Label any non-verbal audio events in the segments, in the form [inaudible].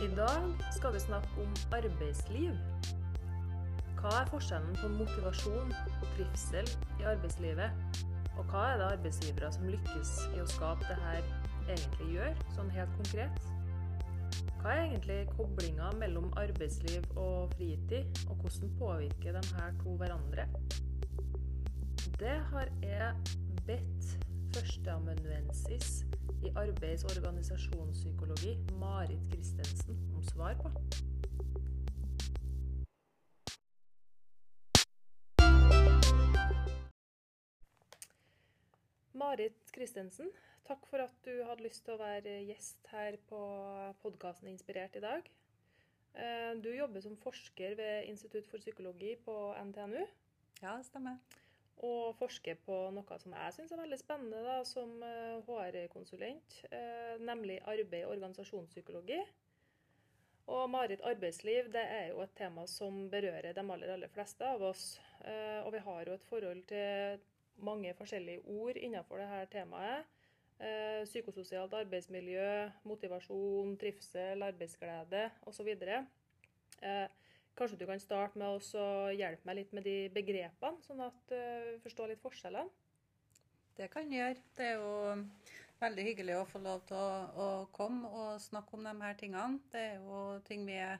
I dag skal vi snakke om arbeidsliv. Hva er forskjellen på motivasjon og trivsel i arbeidslivet? Og hva er det arbeidsgivere som lykkes i å skape det her, egentlig gjør, sånn helt konkret? Hva er egentlig koblinga mellom arbeidsliv og fritid, og hvordan påvirker de her to hverandre? Det har jeg bedt førsteamanuensis i arbeids- og organisasjonspsykologi, Marit Christensen, om svar på. Marit Christensen, takk for at du hadde lyst til å være gjest her på podkasten Inspirert i dag. Eh, du jobber som forsker ved Institutt for psykologi på NTNU. Ja, det stemmer. Og forsker på noe som jeg syns er veldig spennende da, som HR-konsulent, eh, nemlig arbeid- og organisasjonspsykologi. Og Marit, arbeidsliv det er jo et tema som berører de aller, aller fleste av oss. Eh, og vi har jo et forhold til mange forskjellige ord innenfor dette temaet. Eh, psykososialt arbeidsmiljø, motivasjon, trivsel, arbeidsglede osv. Eh, kanskje du kan starte med å hjelpe meg litt med de begrepene, sånn at du vi forstår litt forskjellene? Det kan jeg gjøre. Det er jo veldig hyggelig å få lov til å, å komme og snakke om de her tingene. Det er jo ting vi er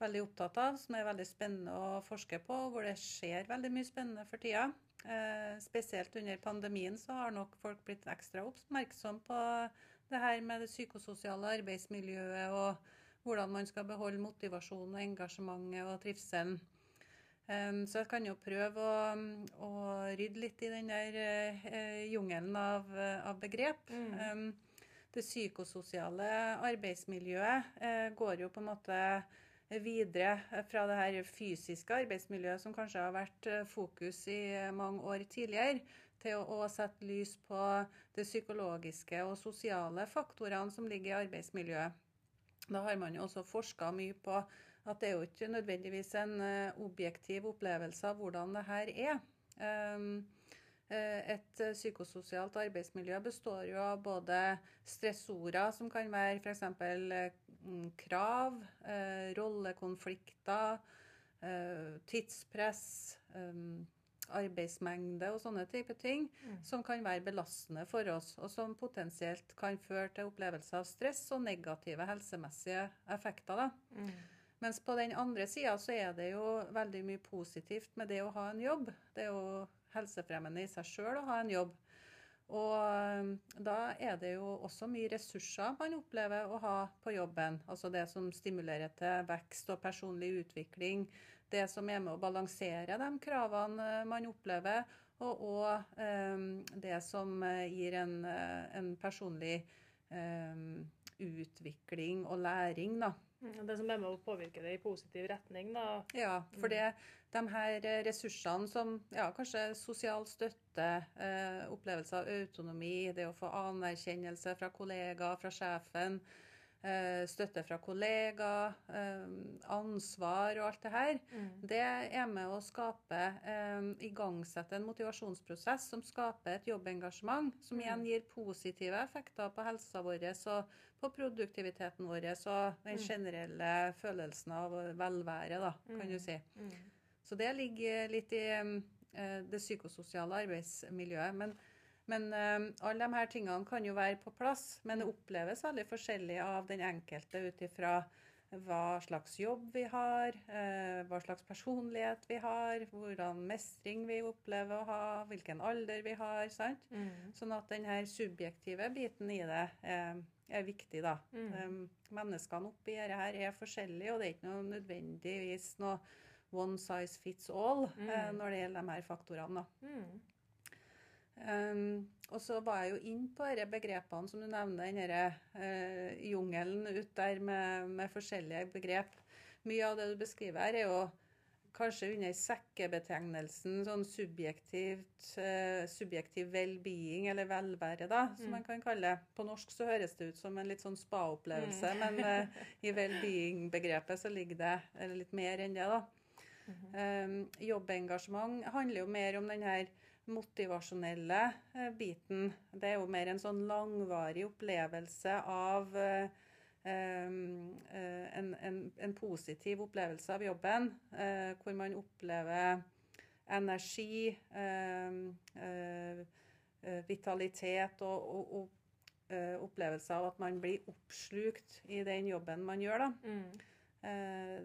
veldig opptatt av, som er veldig spennende å forske på, hvor det skjer veldig mye spennende for tida. Eh, spesielt under pandemien så har nok folk blitt ekstra oppmerksom på det her med det psykososiale arbeidsmiljøet og hvordan man skal beholde motivasjonen og engasjementet og trivselen. Så jeg kan jo prøve å, å rydde litt i den der uh, jungelen av, av begrep. Mm. Det psykososiale arbeidsmiljøet uh, går jo på en måte videre fra det her fysiske arbeidsmiljøet, som kanskje har vært fokus i mange år tidligere, til å, å sette lys på det psykologiske og sosiale faktorene som ligger i arbeidsmiljøet. Da har man jo også forska mye på at det er jo ikke nødvendigvis en objektiv opplevelse av hvordan det her er. Et psykososialt arbeidsmiljø består jo av både stressorer, som kan være f.eks. krav, rollekonflikter, tidspress, arbeidsmengde og sånne type ting, mm. som kan være belastende for oss, og som potensielt kan føre til opplevelse av stress og negative helsemessige effekter. Da. Mm. Mens på den andre sida så er det jo veldig mye positivt med det å ha en jobb. Det er jo helsefremmende i seg sjøl å ha en jobb. Og da er det jo også mye ressurser man opplever å ha på jobben. Altså det som stimulerer til vekst og personlig utvikling. Det som er med å balansere de kravene man opplever. Og òg det som gir en, en personlig utvikling og læring, da. Mm, det som er med å påvirke det i positiv retning, da. Ja, for det, de her ressursene som ja, kanskje sosial støtte, eh, opplevelse av autonomi, det å få anerkjennelse fra kollegaer, fra sjefen, Eh, støtte fra kollegaer, eh, ansvar og alt det her, mm. det er med å skape eh, Igangsette en motivasjonsprosess som skaper et jobbengasjement, som igjen mm. gir positive effekter på helsa vår og på produktiviteten vår og den mm. generelle følelsen av velvære, da, kan du si. Så det ligger litt i det psykososiale arbeidsmiljøet. men men uh, alle de her tingene kan jo være på plass, men det oppleves veldig forskjellig av den enkelte ut ifra hva slags jobb vi har, uh, hva slags personlighet vi har, hvordan mestring vi opplever å ha, hvilken alder vi har. sant? Mm. Sånn at den her subjektive biten i det uh, er viktig, da. Mm. Menneskene oppi dette her er forskjellige, og det er ikke noe nødvendigvis noe one size fits all mm. når det gjelder de her faktorene. da. Um, og så var jeg jo inn på disse begrepene som du nevner, den uh, jungelen ut der med, med, forskjellige begrep. Mye av det du beskriver her, er jo kanskje under sekkebetegnelsen sånn subjektivt, uh, subjektiv well-being, eller velvære, da, som mm. man kan kalle det. På norsk så høres det ut som en litt sånn spa-opplevelse, mm. men uh, [laughs] i well-being-begrepet så ligger det litt mer enn det, da. Mm -hmm. um, jobbengasjement handler jo mer om den her motivasjonelle eh, biten. Det er jo mer en sånn langvarig opplevelse av eh, en, en, en, positiv opplevelse av jobben, hvor man opplever energi, vitalitet og, og, og opplevelse av at man blir oppslukt i den jobben man gjør. Mm.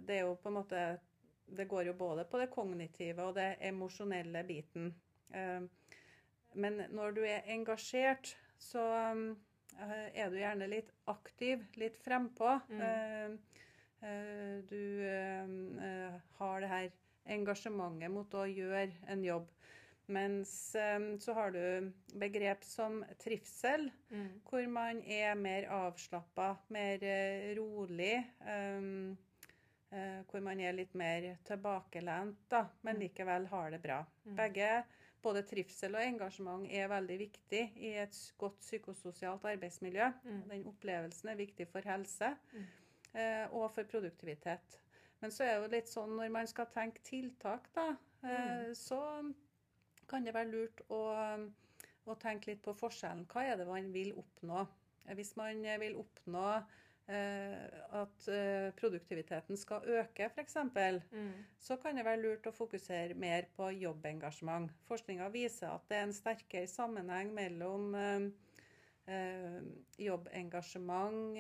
Det er jo på en måte Det går jo både på det kognitive og det emosjonelle biten. Men når du er engasjert, så Eh, er du gjerne litt aktiv, litt frempå. Mm. Eh, eh, du har det her engasjementet mot å gjøre en jobb. Mens så har du begrep som trivsel, mm. hvor man er mer avslappa, mer rolig. Hvor man er litt mer tilbakelent, da, men mm. likevel har det bra. Mm. Begge både trivsel og engasjement er veldig viktig i et godt psykososialt arbeidsmiljø. Mm. Den opplevelsen er viktig for helse mm. eh, og for produktivitet. Men så er det jo litt sånn når man skal tenke tiltak, da, eh, mm. så kan det være lurt å, å, tenke litt på forskjellen. Hva er det man vil oppnå? Hvis man vil oppnå Eh, at eh, produktiviteten skal øke, f.eks., mm. så kan det være lurt å fokusere mer på jobbengasjement. Forskninga viser at det er en sterkere sammenheng mellom eh, jobbengasjement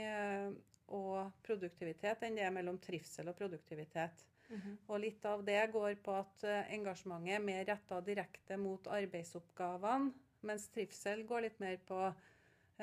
og produktivitet enn det er mellom trivsel og produktivitet. Mm -hmm. Og litt av det går på at engasjementet er mer retta direkte mot arbeidsoppgavene, mens trivsel går litt mer på Eh,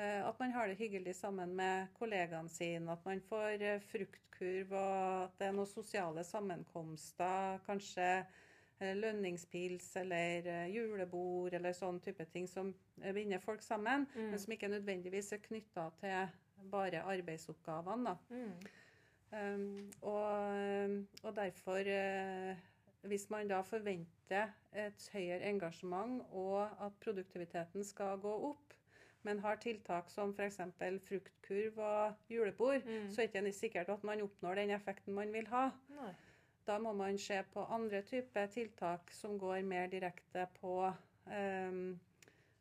at man har det hyggelig sammen med kollegaene sine, at man får eh, fruktkurv, og at det er noen sosiale sammenkomster. Kanskje eh, lønningspils eller julebord eller sånn type ting som binder folk sammen, mm. men som ikke nødvendigvis er knytta til bare arbeidsoppgavene. Mm. Um, og, og, derfor, hvis man da forventer et høyere engasjement og at produktiviteten skal gå opp, men har tiltak som f.eks. fruktkurv og julebord, mm. så er det ikke sikkert at man oppnår den effekten man vil ha. Nei. Da må man se på andre typer tiltak som går mer direkte på, um,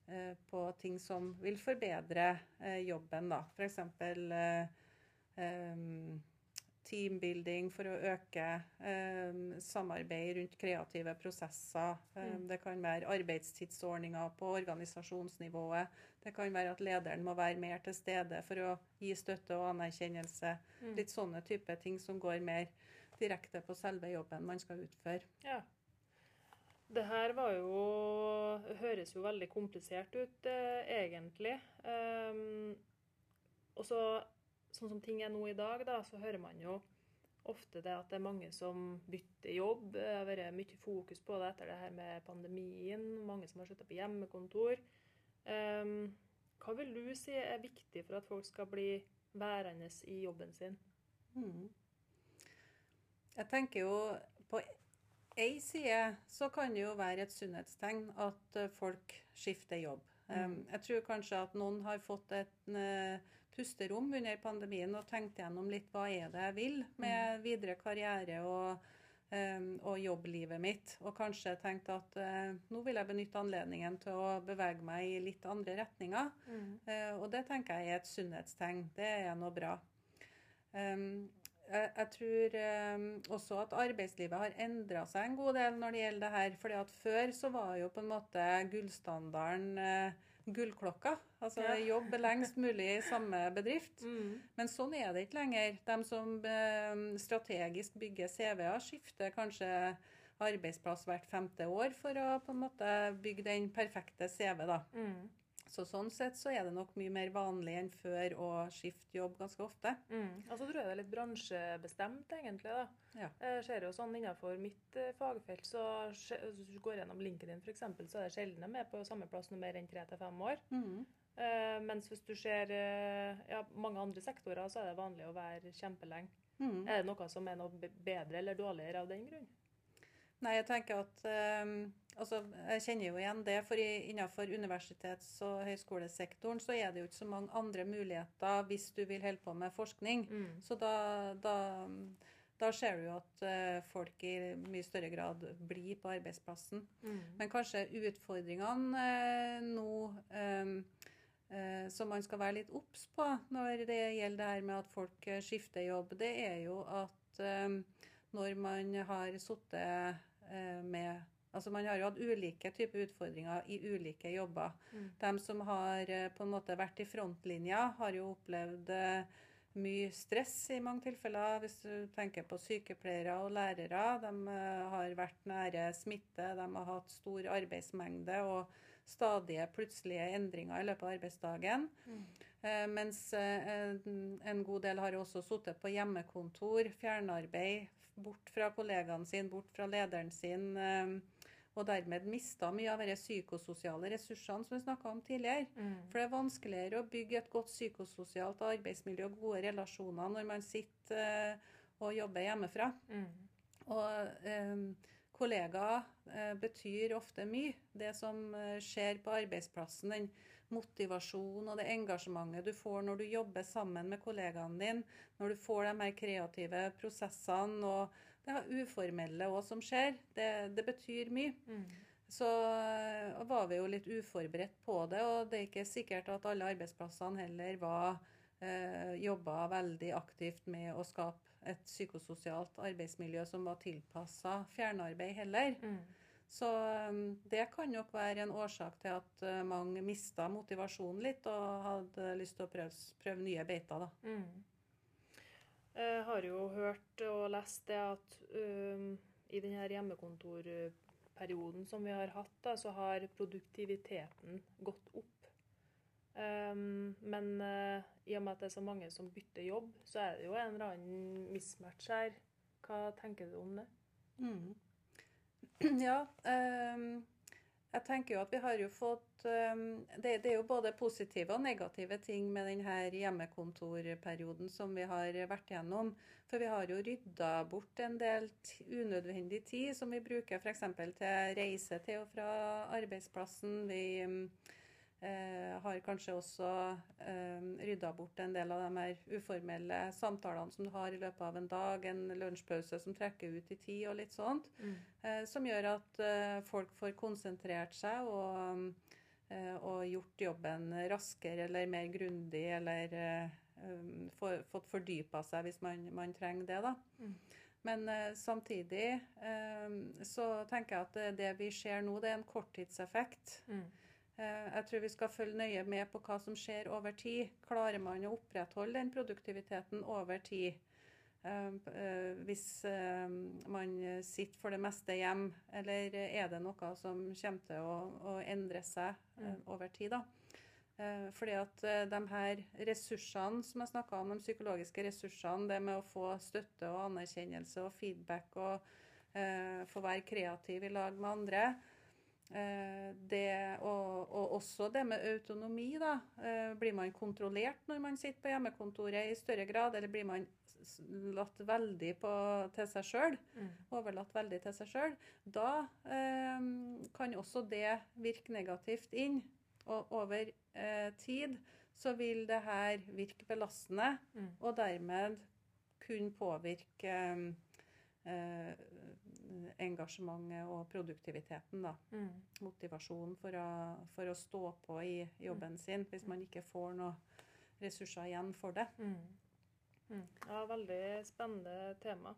uh, på ting som vil forbedre uh, jobben. da. F.eks. Uh, um, teambuilding for å øke um, samarbeid rundt kreative prosesser. Um, mm. Det kan være arbeidstidsordninger på organisasjonsnivået. Det kan være at lederen må være mer til stede for å gi støtte og anerkjennelse. Mm. Litt sånne type ting som går mer direkte på selve jobben man skal utføre. Ja. Det her var jo Høres jo veldig komplisert ut, eh, egentlig. Um, og så sånn som ting er nå i dag, da, så hører man jo ofte det at det er mange som bytter jobb. Det har vært mye fokus på det etter det her med pandemien. Mange som har slutta på hjemmekontor. Um, hva vil du si er viktig for at folk skal bli værende i jobben sin? Mm. Jeg tenker jo på én side så kan det jo være et sunnhetstegn at folk skifter jobb. Um, jeg tror kanskje at noen har fått et uh, pusterom under pandemien og tenkte gjennom litt hva er det jeg vil med mm. videre karriere og, um, og jobblivet mitt. Og kanskje tenkte at uh, nå vil jeg benytte anledningen til å bevege meg i litt andre retninger. Mm. Uh, og det tenker jeg er et sunnhetstegn. Det er noe bra. Um, jeg, tror um, også at arbeidslivet har endra seg en god del når det gjelder det her. fordi at før så var jo på en måte gullstandarden uh, gullklokka. Altså ja. jobbe lengst mulig i samme bedrift. [laughs] Mm. Men sånn er det ikke lenger. De som eh, strategisk bygger CV-er, skifter kanskje arbeidsplass hvert femte år for å på en måte bygge den perfekte CV. da. Mm. Så sånn sett så er det nok mye mer vanlig enn før å skifte jobb ganske ofte. Mm. Altså tror jeg det er litt bransjebestemt, egentlig. da. Ja. Jeg ser jo sånn Innenfor mitt eh, fagfelt, så hvis du går gjennom LinkedIn f.eks., så er det sjelden de er på samme plass noe mer enn tre til fem år. Mm. Uh, mens hvis du ser ja, mange andre sektorer, så er det vanlig å være kjempelenge. Mm. Er det noe som er noe bedre eller dårligere av den grunn? Nei, jeg tenker at um, altså, Jeg kjenner jo igjen det, for innenfor universitets- og høyskolesektoren så er det jo ikke så mange andre muligheter hvis du vil holde på med forskning. Mm. Så da, da, da, ser du jo at uh, folk i mye større grad blir på arbeidsplassen. Mm. Men kanskje utfordringene uh, nå um, uh, som man skal være litt obs på når det gjelder det her med at folk eh, skifter jobb, det er jo at eh, når man har sittet eh, med Altså Man har jo hatt ulike typer utfordringer i ulike jobber. Mm. De som har eh, på en måte vært i frontlinja, har jo opplevd eh, mye stress i mange tilfeller. Hvis du tenker på sykepleiere og lærere. De eh, har vært nære smitte, de har hatt stor arbeidsmengde og stadige plutselige endringer i løpet av arbeidsdagen. Mm. Eh, mens eh, en- en god del har også sittet på hjemmekontor, fjernarbeid, bort fra kollegaene sine, bort fra lederen sin. eh, Og dermed mista mye av de psykososiale ressursene som vi snakka om tidligere. Mm. For det er vanskeligere å bygge et godt psykososialt arbeidsmiljø og gode relasjoner når man sitter eh, og jobber hjemmefra. Mm. Og um, kollegaer betyr ofte mye. Det som skjer på arbeidsplassen, den motivasjonen og det engasjementet du får når du jobber sammen med kollegaene dine, når du får de her kreative prosessene og det her uformelle også som skjer, det, det betyr mye. Mm. Så var vi jo litt uforberedt på det, og det er ikke sikkert at alle arbeidsplassene heller var eh, jobba veldig aktivt med å skape et psykososialt arbeidsmiljø som var tilpassa fjernarbeid heller. Mm. Så eh, det kan nok være en årsak til at eh, mange mista motivasjonen litt og hadde lyst til å prøve, prøve nye beiter. da. Mm. Jeg har jo hørt og lest det at um, i denne hjemmekontorperioden som vi har hatt, da, så har produktiviteten gått opp. Um, men uh, i og med at det er så mange som bytter jobb, så er det jo en eller annen mismatch her. Hva tenker du om det? Mm. [clears throat] Ja, Um, jeg tenker jo at vi har jo fått um, det, det er jo både positive og negative ting med denne hjemmekontorperioden som vi har vært gjennom. For vi har jo rydda bort en del unødvendig tid som vi bruker f.eks. til reise til og fra arbeidsplassen. Vi eh, har kanskje også eh, rydda bort en del av de her uformelle samtalene som du har i løpet av en dag, en lunsjpause som trekker ut i tid og litt sånt. Eh, som gjør at eh, folk får konsentrert seg og, eh, og gjort jobben raskere eller mer grundig, eller eh, få- fått fordypa seg hvis man, man trenger det. da. Mm. Men eh, samtidig eh, så tenker jeg at det, det vi ser nå, det er en korttidseffekt. Mm. Eh, Jeg tror vi skal følge nøye med på hva som skjer over tid. Klarer man å opprettholde den produktiviteten over tid? Eh, eh, Hvis man sitter for det meste hjem, eller er det noe som kommer til å, å endre seg Mm. over tid? da? Fordi at de her ressursene som jeg snakka om, de psykologiske ressursene, det med å få støtte og anerkjennelse og feedback og eh, få være kreativ i lag med andre, det, og, og også det med autonomi. da. Eh, blir man kontrollert når man sitter på hjemmekontoret i større grad, eller blir man latt veldig på, til seg sjøl? Mm. Overlatt veldig til seg sjøl? Da eh, kan også det virke negativt inn. Og over eh, tid så vil det her virke belastende, Mm. og dermed kunne påvirke eh, engasjementet og produktiviteten. da Mm. motivasjon for å, for å stå på i jobben sin hvis man ikke får noen ressurser igjen for det. Mm. Mm. Ja, veldig spennende tema.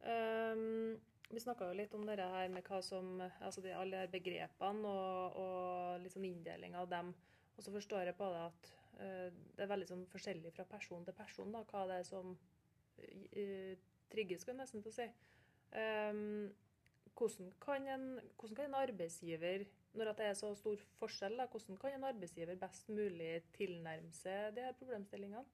Um, vi snakka jo litt om det her med hva som Altså de, alle de begrepene og, og liksom inndeling av dem. Og så forstår jeg på det at uh, det er veldig sånn forskjellig fra person til person da, hva det er som uh, trigges, skulle jeg nesten å si. Ehm, hvordan, kan en, hvordan kan en arbeidsgiver, når det er så stor forskjell, da, hvordan kan en arbeidsgiver best mulig tilnærme seg de her problemstillingene?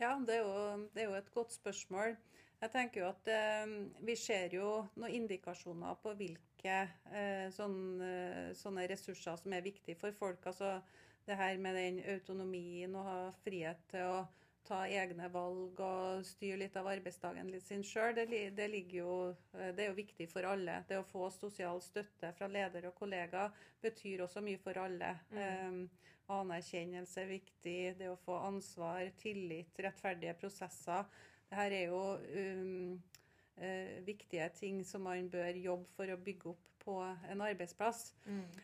Ja, det er, jo, det er jo et godt spørsmål. Jeg tenker jo at eh, Vi ser jo noen indikasjoner på hvilke eh, sånne, sånne ressurser som er viktige for folk. Altså det her med den autonomien og ha frihet til å ta egne valg og styre litt av arbeidsdagen litt sin sjøl. Det, det, eh, det er jo viktig for alle. Det å få sosial støtte fra leder og kollega betyr også mye for alle. Mm. Eh, anerkjennelse er viktig. Det å få ansvar, tillit, rettferdige prosesser. Dette er jo um, eh, viktige ting som man bør jobbe for å bygge opp på en arbeidsplass.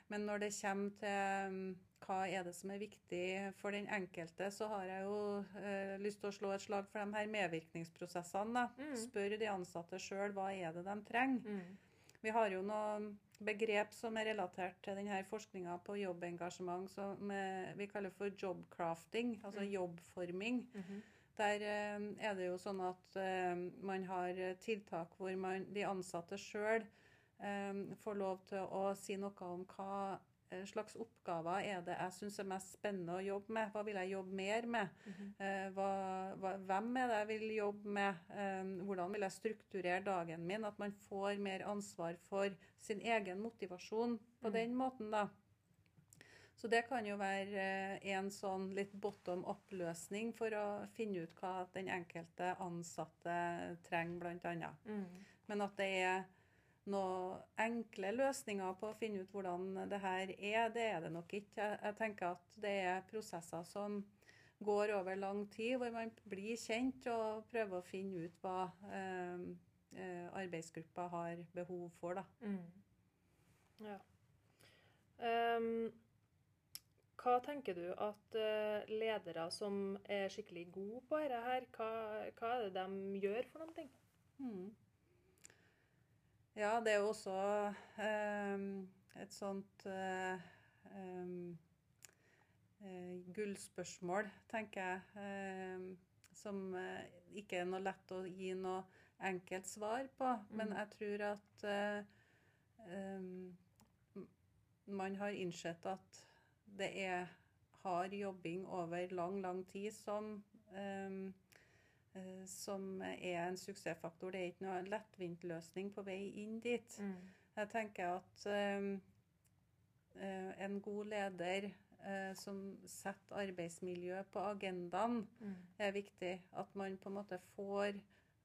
Men når det kommer til um, hva er det som er viktig for den enkelte, så har jeg jo eh, lyst til å slå et slag for de her medvirkningsprosessene. Mm. Spør de ansatte sjøl hva er det de trenger. Mm. Vi har jo noen begrep som er relatert til denne forskninga på jobbengasjement som eh, vi kaller for jobcrafting, altså Mm. jobbforming. -hmm. Der eh, er det jo sånn at eh, man har tiltak hvor man, de ansatte sjøl får lov til å si noe om hva slags oppgaver er det jeg syns er mest spennende å jobbe med. Hva vil jeg jobbe mer med? Mm -hmm. hva, hva, hvem er det jeg vil jobbe med? Eh, hvordan vil jeg strukturere dagen min? At man får mer ansvar for sin egen motivasjon på Mm. den måten, da. Så det kan jo være eh, en sånn litt bottom up-løsning for å finne ut hva den enkelte ansatte trenger, annet. Mm. Men at det er noen enkle løsninger på å finne ut hvordan det her er, det er det nok ikke. Jeg, jeg tenker at det er prosesser som går over lang tid, hvor man blir kjent og prøver å finne ut hva eh, eh, arbeidsgruppa har behov for. Da. Mm. Ja. Um, hva tenker du at eh, ledere som er skikkelig gode på dette her, hva, hva er det de gjør for noen ting? Mm. Ja, det er jo også eh, et sånt eh, em, eh, gullspørsmål, tenker jeg, eh, som eh, ikke er noe lett å gi noe enkelt svar på. Men Mm. jeg tror at man har innsett at det er hard jobbing over lang, lang tid som som er en suksessfaktor. Det er ikke noe lettvint løsning på vei inn dit. Mm. Jeg tenker at eh, eh, en god leder uh, som setter arbeidsmiljø på agendaen, Mm. er viktig. At man på en måte får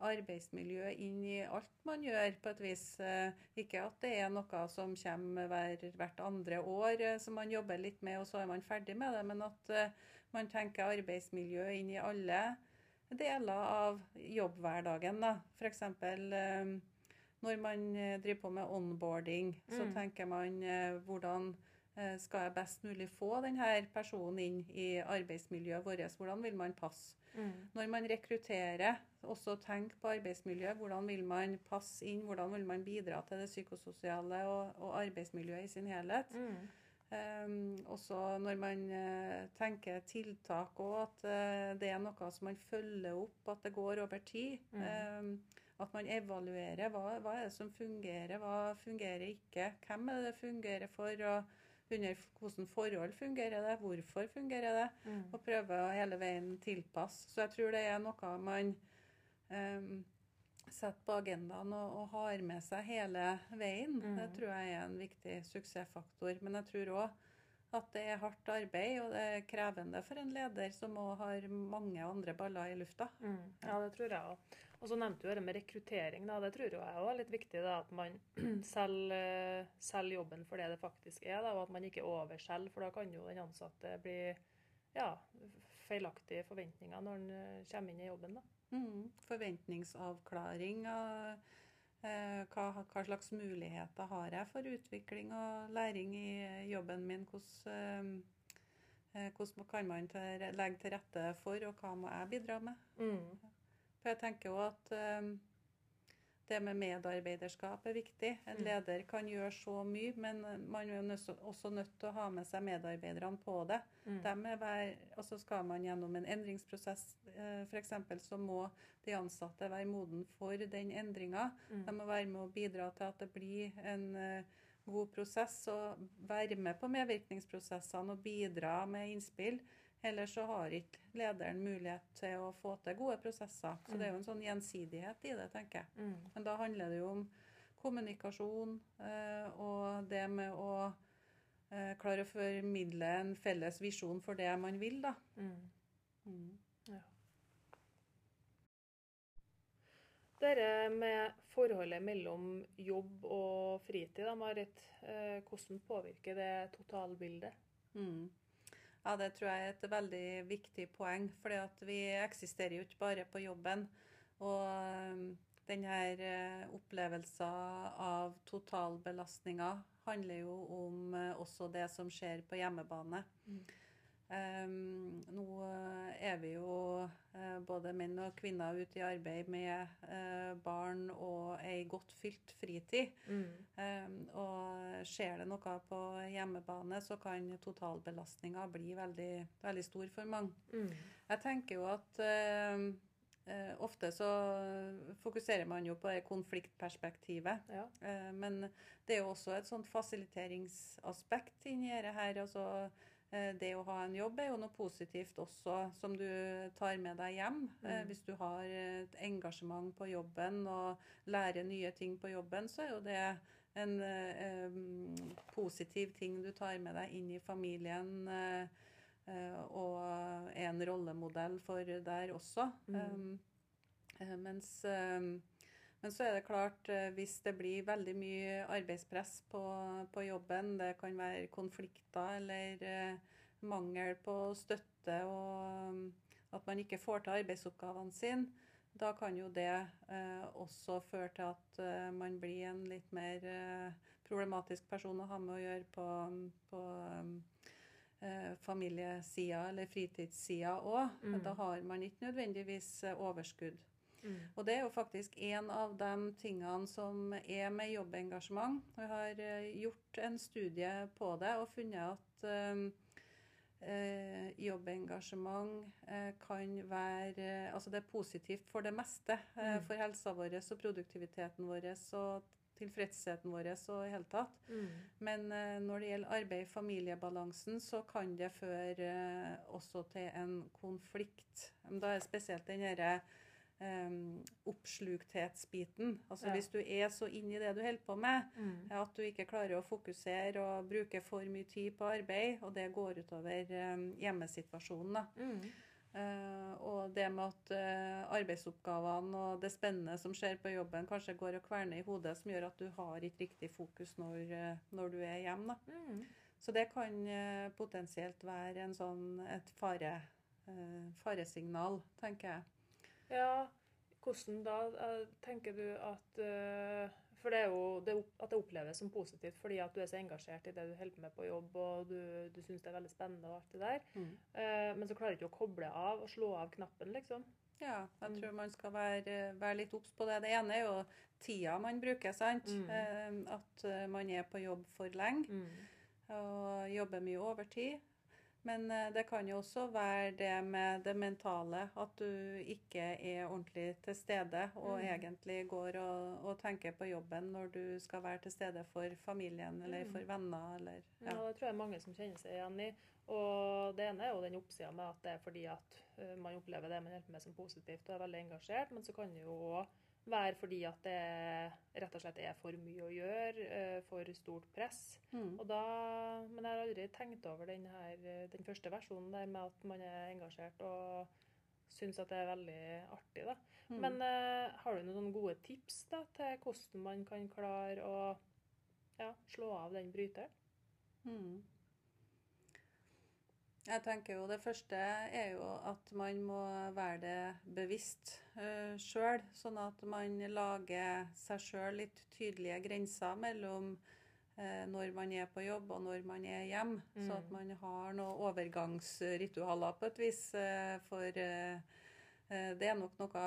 arbeidsmiljø inn i alt man gjør, på et vis. Eh, Ikke at det er noe som kommer hver, hvert andre år, eh, som man jobber litt med, og så er man ferdig med det. Men at eh, man tenker arbeidsmiljø inn i alle deler av jobbhverdagen. da. F.eks. Eh, når man eh, driver på med onboarding, så Mm. tenker man eh, hvordan skal jeg best mulig få denne personen inn i arbeidsmiljøet vårt? Hvordan vil man passe? Mm. Når man rekrutterer, også tenk på arbeidsmiljøet. Hvordan vil man passe inn? Hvordan vil man bidra til det psykososiale og, og arbeidsmiljøet i sin helhet? Mm. Um, også når man eh, tenker tiltak og at eh, det er noe som man følger opp, at det går over tid. Mm. Um, at man evaluerer hva, hva er det som fungerer, hva fungerer ikke. Hvem er det det fungerer for, og under hvilke forhold fungerer det, hvorfor fungerer det. Mm. Og prøve å hele veien tilpasse. Så jeg tror det er noe man um, setter på agendaen og, og har med seg hele veien. Mm. Det tror jeg er en viktig suksessfaktor. Men jeg tror òg at det er hardt arbeid, og det er krevende for en leder som òg har mange andre baller i lufta. Mm. Ja, det tror jeg òg. Og så nevnte du det med rekruttering. Da. Det tror jeg òg er litt viktig. Da, at man [clears throat] selger, selger jobben for det det faktisk er, da, og at man ikke overselger. For da kan jo den ansatte bli ja, feilaktige forventninger når han eh, kommer inn i jobben. Da. Mm. Forventningsavklaring og eh, hva, hva slags muligheter har jeg for utvikling og læring i jobben min? Hvordan, eh, hvordan kan man til, legge til rette for, og hva må jeg bidra med? Mm. For jeg tenker jo at eh, det med medarbeiderskap er viktig. En Mm. leder kan gjøre så mye, men man er jo også nødt til å ha med seg medarbeiderne på det. Mm. Og så skal man gjennom en endringsprosess, eh, f.eks., så må de ansatte være moden for den endringa. Mm. De må være med å bidra til at det blir en eh, god prosess, og være med på medvirkningsprosessene og bidra med innspill. Ellers så har ikke lederen mulighet til å få til gode prosesser. Så det er jo en sånn gjensidighet i det, tenker jeg. Mm. Men da handler det jo om kommunikasjon eh, og det med å eh, klare å formidle en felles visjon for det man vil, da. Mm. Mm. Dere med forholdet mellom jobb og fritid, da, Marit. Eh, hvordan påvirker det totalbildet? Mm. Ja, det tror jeg er et veldig viktig poeng. For vi eksisterer jo ikke bare på jobben. Og um, denne uh, opplevelsen av totalbelastninga handler jo om eh, også det som skjer på hjemmebane. Mm. Um, nå er vi jo uh, både menn og kvinner ute i arbeid med uh, barn og ei godt fylt fritid. Mm. Um, og skjer det noe på hjemmebane, så kan totalbelastninga bli veldig, veldig stor for mange. Mm. Jeg tenker jo at uh, ofte så fokuserer man jo på konfliktperspektivet. Ja. men det er jo også et sånt fasiliteringsaspekt inni dette her. altså Eh, det å ha en jobb er jo noe positivt også, som du tar med deg hjem. Eh, mm. Hvis du har et engasjement på jobben og lærer nye ting på jobben, så er jo det en eh, positiv ting du tar med deg inn i familien. Eh, eh og er en rollemodell for der også. Mm. Um, mens men så er det klart, hvis det blir veldig mye arbeidspress på, på jobben, det kan være konflikter eller mangel på støtte og at man ikke får til arbeidsoppgavene sine, da kan jo det eh, også føre til at eh, man blir en litt mer eh, problematisk person å ha med å gjøre på, på eh, familiesida eller fritidssida òg. Mm. Da har man ikke nødvendigvis overskudd. Mm. Og det er jo faktisk en av de tingene som er med jobbengasjement. Vi har eh, gjort en studie på det og funnet at eh, eh, jobbengasjement eh, kan være Altså det er positivt for det meste. Mm. For helsa vår og produktiviteten vår og tilfredsheten vår og i hele tatt. Mm. Men når det gjelder arbeid-familiebalansen, så kan det føre også til en konflikt. Da er det spesielt den derre um, oppslukthetsbiten. Altså Ja. Hvis du er så inni det du holder på med, Mm. at du ikke klarer å fokusere og bruke for mye tid på arbeid, og det går utover um, hjemmesituasjonen. da. Mm. Uh, og det med at uh, arbeidsoppgavene og det spennende som skjer på jobben, kanskje går og kverner i hodet, som gjør at du har ikke riktig fokus når, uh, når du er hjemme. da. Mm. Så det kan potensielt være en sånn, et fare, faresignal, tenker jeg. Ja, hvordan da eh, tenker du at eh, For det er jo det, at det oppleves som positivt fordi at du er så engasjert i det du holder med på jobb, og du, du syns det er veldig spennende og alt det der. Mm. Eh, men så klarer du ikke å koble av og slå av knappen, liksom. Ja, jeg Mm. tror man skal være, være litt obs på det. Det ene er jo tida man bruker, sant. Mm. At man er på jobb for lenge Mm. og jobber mye overtid. Men eh, det kan jo også være det med det mentale, at du ikke er ordentlig til stede og Mm. egentlig går og, og tenker på jobben når du skal være til stede for familien eller Mm. for venner eller Ja, ja. det tror jeg er mange som kjenner seg igjen i. Og det ene er jo den oppsida med at det er fordi at eh, man opplever det man på med som positivt og er veldig engasjert, men så kan det jo òg være fordi at det rett og slett er for mye å gjøre, eh, for stort press. Mm. Og da, men jeg har aldri tenkt over den, her, eh, den første versjonen der med at man er engasjert og syns at det er veldig artig. da. Mm. Men uh, har du noen gode tips da, til hvordan man kan klare å ja, slå av den bryteren? Mm. Jeg tenker jo Det første er jo at man må være det bevisst uh, sjøl, sånn at man lager seg sjøl litt tydelige grenser mellom eh, når man er på jobb og når man er hjemme. Mm. Så at man har noen overgangsritualer på et vis. eh, for eh, eh, det er nok noe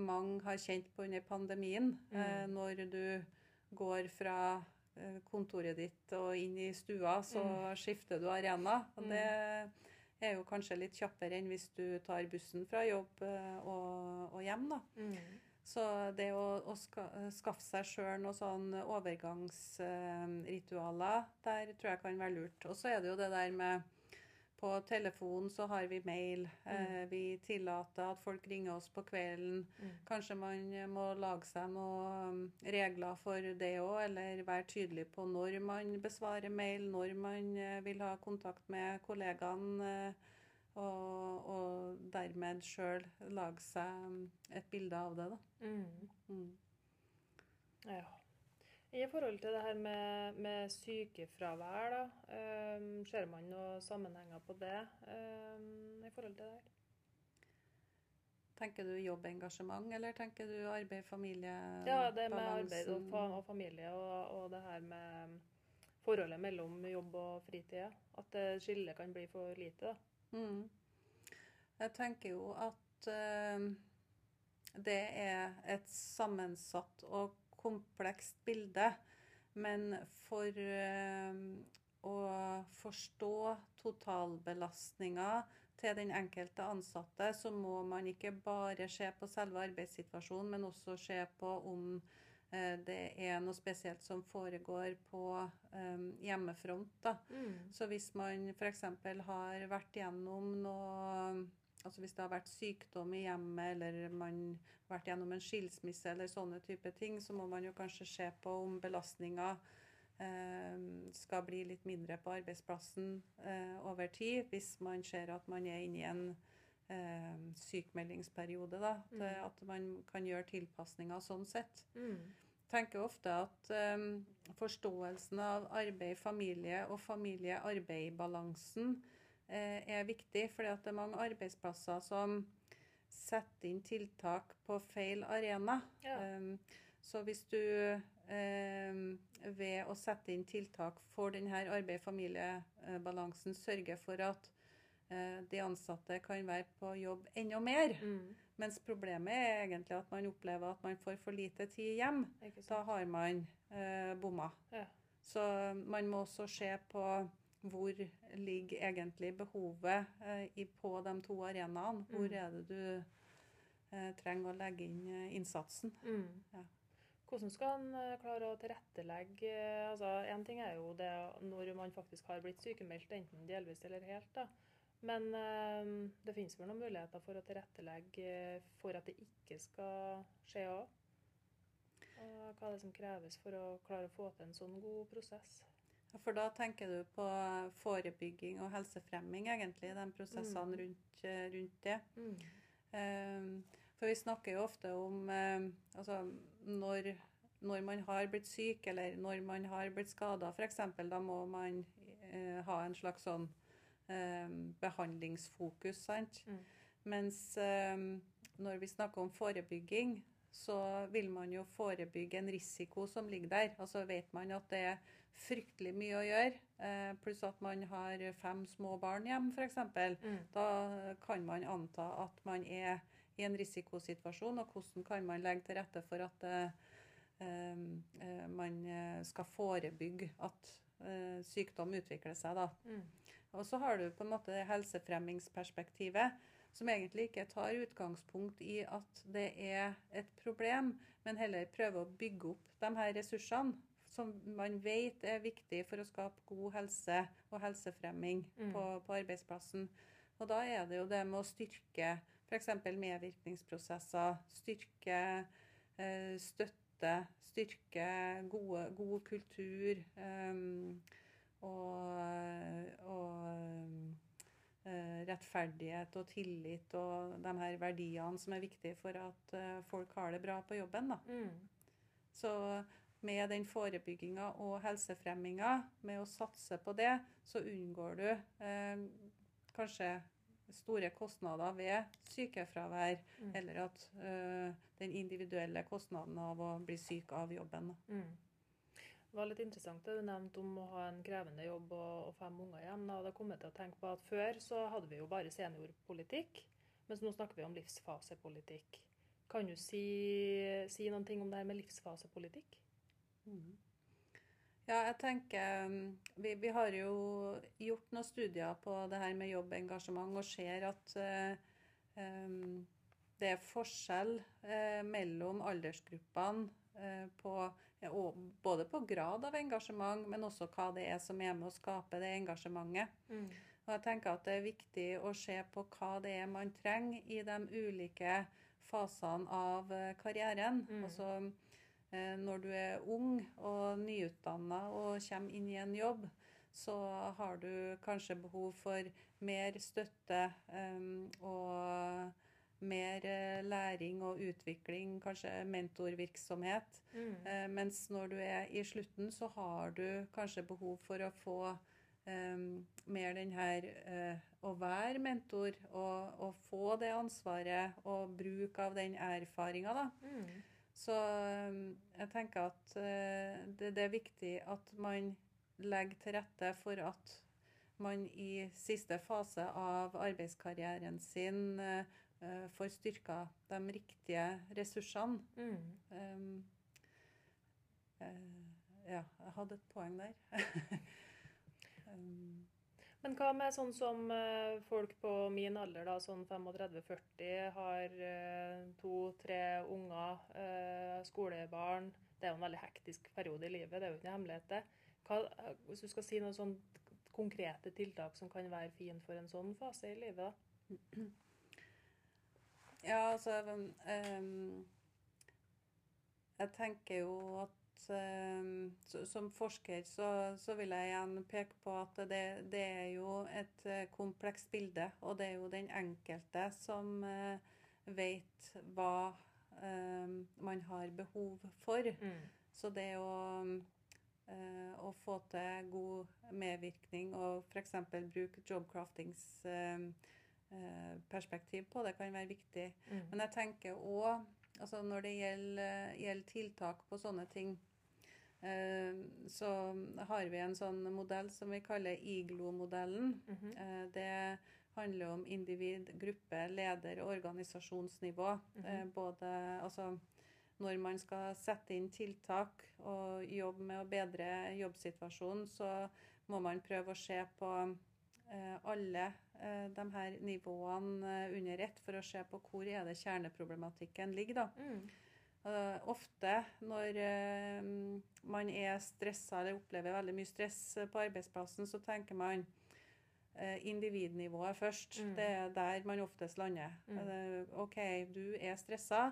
mange har kjent på under pandemien. eh, Mm. når du går fra eh, kontoret ditt og inn i stua, så skifter du arena. Og Mm. det er jo kanskje litt kjappere enn hvis du tar bussen fra jobb eh, og, og hjem, da. Så det å, å ska, skaffe seg sjøl noen sånn overgangsritualer, der tror jeg kan være lurt. Og så er det jo det der med På telefon så har vi mail. Mm. vi tillater at folk ringer oss på kvelden. Mm. Kanskje man må lage seg noen regler for det òg, eller være tydelig på når man besvarer mail, når man eh, vil ha kontakt med kollegaene. eh, Og, og dermed sjøl lage seg et bilde av det, da. Mm. Mm. Ja. I forhold til det her med, med sykefravær, da, um, ser man noen sammenhenger på det um, i forhold til det her? Tenker du jobbengasjement, eller tenker du arbeid, familie Ja, det med arbeid og, og familie og, og det her med forholdet mellom jobb og fritid. At det skillet kan bli for lite. da. Mm. Jeg tenker jo at uh, det er et sammensatt og komplekst bilde. Men for eh, å forstå totalbelastninga til den enkelte ansatte, så må man ikke bare se på selve arbeidssituasjonen, men også se på om eh, det er noe spesielt som foregår på um, hjemmefront. Da. Mm. Så hvis man f.eks. har vært gjennom noe Altså hvis det har vært sykdom i hjemmet, eller man har vært gjennom en skilsmisse eller sånne type ting, så må man jo kanskje se på om belastninga eh, skal bli litt mindre på arbeidsplassen eh, over tid, hvis man ser at man er inne i en eh, sykmeldingsperiode. Da, Mm. at man kan gjøre tilpasninger sånn sett Mm. tenker ofte at um, forståelsen av arbeid-familie og familie-arbeid-balansen eh, er viktig, at det er mange arbeidsplasser som setter inn tiltak på feil arena. Ja. Um, så hvis du um, ved å sette inn tiltak for denne arbeid-familie-balansen sørger for at eh, de ansatte kan være på jobb enda mer, Mm. mens problemet er egentlig at man opplever at man får for lite tid hjem, da har man eh, bomma. Ja. Så man må også se på hvor ligger egentlig behovet eh, på de to arenaene. Hvor Mm. er det du eh, trenger å legge inn eh, innsatsen. Mm. Ja. Hvordan skal en klare å tilrettelegge altså Én ting er jo det når man faktisk har blitt sykemeldt, enten delvis eller helt. da. Men det finnes vel noen muligheter for å tilrettelegge for at det ikke skal skje òg? Hva er det som kreves for å klare å få til en sånn god prosess? For da tenker du på forebygging og helsefremming, egentlig, de prosessene Mm. rundt, eh, rundt det. Mm. Eh, For vi snakker jo ofte om eh, altså når, når man har blitt syk, eller når man har blitt skada f.eks., da må man eh, ha en slags sånn eh, behandlingsfokus, sant. Mm. Mens eh, når vi snakker om forebygging, så vil man jo forebygge en risiko som ligger der. Altså vet man at det er fryktelig mye å gjøre, eh, pluss at man har fem små barn hjemme f.eks. Mm. Da kan man anta at man er i en risikosituasjon, og hvordan kan man legge til rette for at eh, eh, man eh, skal forebygge at eh, sykdom utvikler seg. Da. Mm. Og så har du på en måte helsefremmingsperspektivet, som egentlig ikke tar utgangspunkt i at det er et problem, men heller prøver å bygge opp de her ressursene som man vet er viktig for å skape god helse og helsefremming Mm. på, på arbeidsplassen. Og da er det jo det med å styrke f.eks. medvirkningsprosesser, styrke eh, støtte, styrke gode, god kultur um, og, og eh, rettferdighet og tillit og de her verdiene som er viktige for at eh, folk har det bra på jobben. Da. Mm. Så med den forebygginga og helsefremminga, med å satse på det, så unngår du eh, kanskje store kostnader ved sykefravær, Mm. eller at eh, den individuelle kostnaden av å bli syk av jobben. Mm. Det var litt interessant det du nevnte om å ha en krevende jobb og, og fem unger hjem. Da hadde jeg kommet til å tenke på at Før så hadde vi jo bare seniorpolitikk, mens nå snakker vi om livsfasepolitikk. Kan du si, si noen ting om det her med livsfasepolitikk? Mhm. Ja, jeg tenker um, vi, vi har jo gjort noen studier på det her med jobbengasjement og ser at uh, um, det er forskjell eh, mellom aldersgruppene eh, på, både på grad av engasjement, men også hva det er som er med å skape det engasjementet. Og jeg tenker at det er viktig å se på hva det er man trenger i de ulike fasene av karrieren. Mm. Altså når du er ung og nyutdanna og kommer inn i en jobb, så har du kanskje behov for mer støtte eh, og mer eh, læring og utvikling, kanskje mentorvirksomhet. Mm. Eh, mens når du er i slutten, så har du kanskje behov for å få eh, mer den her eh, å være mentor og, og få det ansvaret og bruk av den erfaringa, da. Mm. Så eh, jeg tenker at eh, det, det er viktig at man legger til rette for at man i siste fase av arbeidskarrieren sin uh, får styrka de riktige ressursene. Mm. Um, ja, jeg hadde et poeng der. [laughs] um, Men hva med sånn som uh, folk på min alder, da, sånn 35-40, har to-tre unger, skolebarn. Det er jo en veldig hektisk periode i livet, det er jo ikke noe hemmelighet. Hva, hvis du skal si noen sånn konkrete tiltak som kan være fint for en sånn fase i livet? da? Ja, altså um, Jeg tenker jo at som forsker så, så, vil jeg igjen peke på at det, det, er jo et komplekst bilde. Og det er jo den enkelte som uh, vet hva man har behov for. Mm. Så det å Eh, å få til god medvirkning og f.eks. bruke Jobcraftings perspektiv på det kan være viktig. Mm. Men jeg tenker òg altså når det gjelder, gjelder, tiltak på sånne ting, eh, så har vi en sånn modell som vi kaller IGLO-modellen. Mm -hmm. Det handler om individ, gruppe, leder og organisasjonsnivå. Mm -hmm. Både altså når man skal sette inn tiltak og jobbe med å bedre jobbsituasjonen, så må man prøve å se på eh, alle eh, de her nivåene eh, under ett for å se på hvor er det kjerneproblematikken ligger. da. Mm. Uh, ofte når uh, man er stressa eller opplever veldig mye stress på arbeidsplassen, så tenker man individnivået først. Mm. Det er der man oftest lander. Mm. OK, du er stressa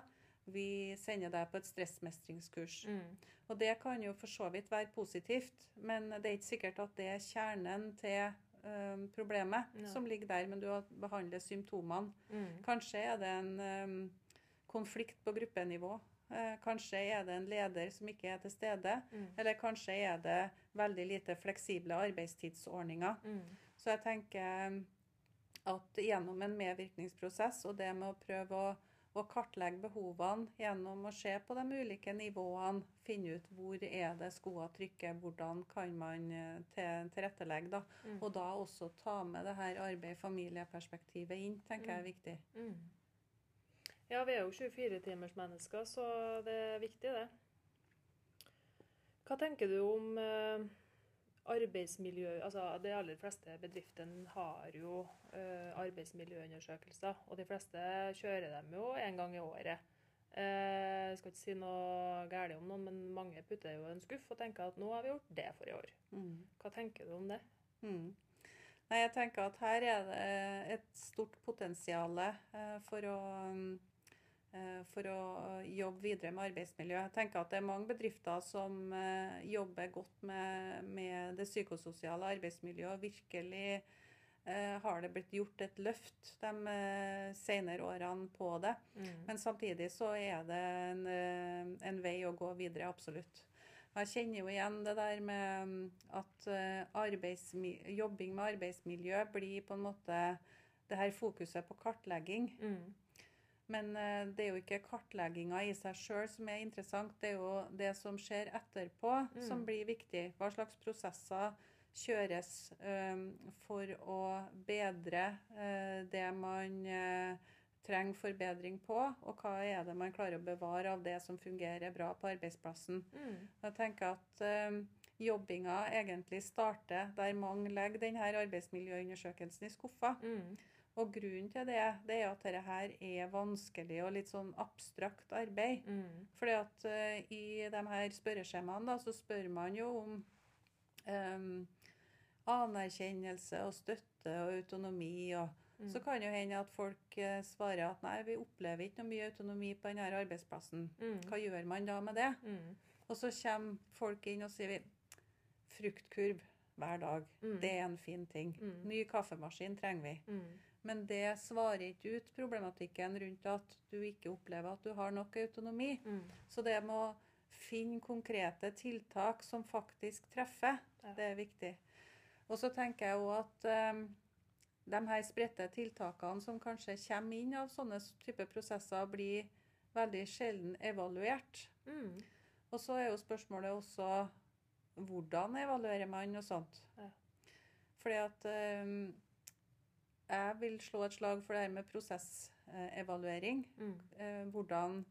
vi sender deg på et stressmestringskurs. Mm. Og det kan jo for så vidt være positivt, men det er ikke sikkert at det er kjernen til um, problemet ja. som ligger der, men du behandler symptomene. Mm. Kanskje er det en um, konflikt på gruppenivå. Uh, kanskje er det en leder som ikke er til stede. Mm. Eller kanskje er det veldig lite fleksible arbeidstidsordninger. Mm. Så jeg tenker at gjennom en medvirkningsprosess og det med å prøve å å kartlegge behovene gjennom å se på de ulike nivåene. Finne ut hvor er det skoa trykker, hvordan kan man eh, tilrettelegge. da. Mm. Og da også ta med det her arbeid-familie-perspektivet inn, tenker jeg er viktig. Mm. Ja, vi er jo 24-timersmennesker, så det er viktig, det. Hva tenker du om eh, arbeidsmiljø altså De aller fleste bedriftene har jo uh, arbeidsmiljøundersøkelser. Og de fleste kjører dem jo en gang i året. Jeg skal ikke si noe galt om noen, men mange putter jo en skuff og tenker at nå har vi gjort det for i år. Mm. Hva tenker du om det? Mm. Nei, jeg tenker at her er det et stort potensial for å Eh, for å jobbe videre med arbeidsmiljø. Jeg tenker at det er mange bedrifter som eh, jobber godt med, med det psykososiale arbeidsmiljøet. og Virkelig eh, har det blitt gjort et løft de senere årene på det. Mm. Men samtidig så er det en, en, vei å gå videre, absolutt. Jeg kjenner jo igjen det der med mm, at jobbing med arbeidsmiljø blir på en måte det her fokuset på kartlegging. Mm. Men eh, det er jo ikke kartlegginga i seg sjøl som er interessant, det er jo det som skjer etterpå mm. som blir viktig. Hva slags prosesser kjøres um, for å bedre uh, det man uh, trenger forbedring på, og hva er det man klarer å bevare av det som fungerer bra på arbeidsplassen. Mm. Jeg tenker at um, jobbinga egentlig starter der mange legger denne arbeidsmiljøundersøkelsen i skuffa. Mm. Og grunnen til det, det er at dette her er vanskelig og litt sånn abstrakt arbeid. Mm. Fordi at uh, i de her spørreskjemaene da, så spør man jo om um, anerkjennelse og støtte og autonomi. og mm. Så kan jo hende at folk uh, svarer at nei, vi opplever ikke noe mye autonomi på denne arbeidsplassen. Mm. Hva gjør man da med det? Mm. Og så kommer folk inn og sier vi, fruktkurv hver dag. Mm. Det er en fin ting. Mm. Ny kaffemaskin trenger vi. Men det svarer ikke ut problematikken rundt at du ikke opplever at du har nok autonomi. Mm. Så det med å finne konkrete tiltak som faktisk treffer, ja. det er viktig. Og så tenker jeg òg at um, de her spredte tiltakene som kanskje kommer inn av sånne type prosesser, blir veldig sjelden evaluert. Mm. Og så er jo spørsmålet også hvordan evaluerer man og sånt. Ja. Fordi at eh, jeg vil slå et slag for det her med prosessevaluering. Mm. Eh, hvordan,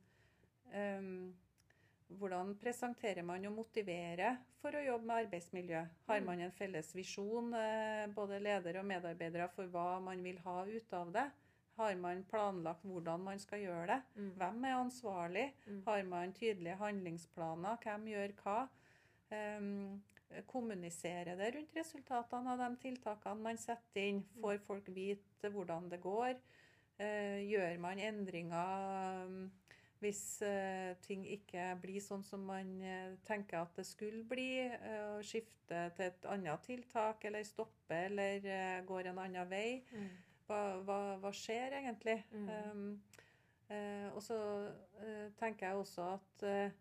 eh, hvordan presenterer man og motiverer for å jobbe med arbeidsmiljø? Har Mm. man en felles visjon, eh, både ledere og medarbeidere, for hva man vil ha ut av det? Har man planlagt hvordan man skal gjøre det? Mm. Hvem er ansvarlig? Mm. Har man tydelige handlingsplaner? Hvem gjør hva? Um, kommunisere det rundt resultatene av de tiltakene man setter inn. Får folk vite hvordan det går? Eh, gjør man endringer um, hvis eh, ting ikke blir sånn som man eh, tenker at det skulle bli? eh, skifte til et annet tiltak, eller stoppe, eller eh, går en annen vei? Mm. Hva, hva, hva skjer egentlig? Mm. Um, eh, og så eh, tenker jeg også at eh,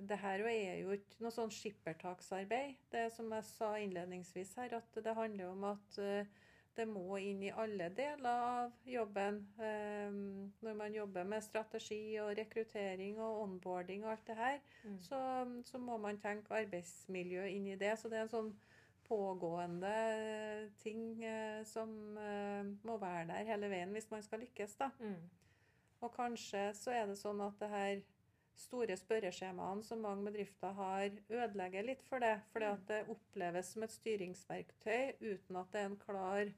det her er jo ikke noe sånn skippertaksarbeid. Det som jeg sa innledningsvis her, at det handler om at eh, det må inn i alle deler av jobben. Um, når man jobber med strategi og rekruttering og onboarding og alt det her, Mm. så, så må man tenke arbeidsmiljø inn i det. Så det er en sånn pågående eh, ting eh, som eh, må være der hele veien hvis man skal lykkes. da. Mm. Og kanskje så er det sånn at det her store spørreskjemaene som mange bedrifter har, ødelegger litt for det. Fordi at det oppleves som et styringsverktøy uten at det er en klar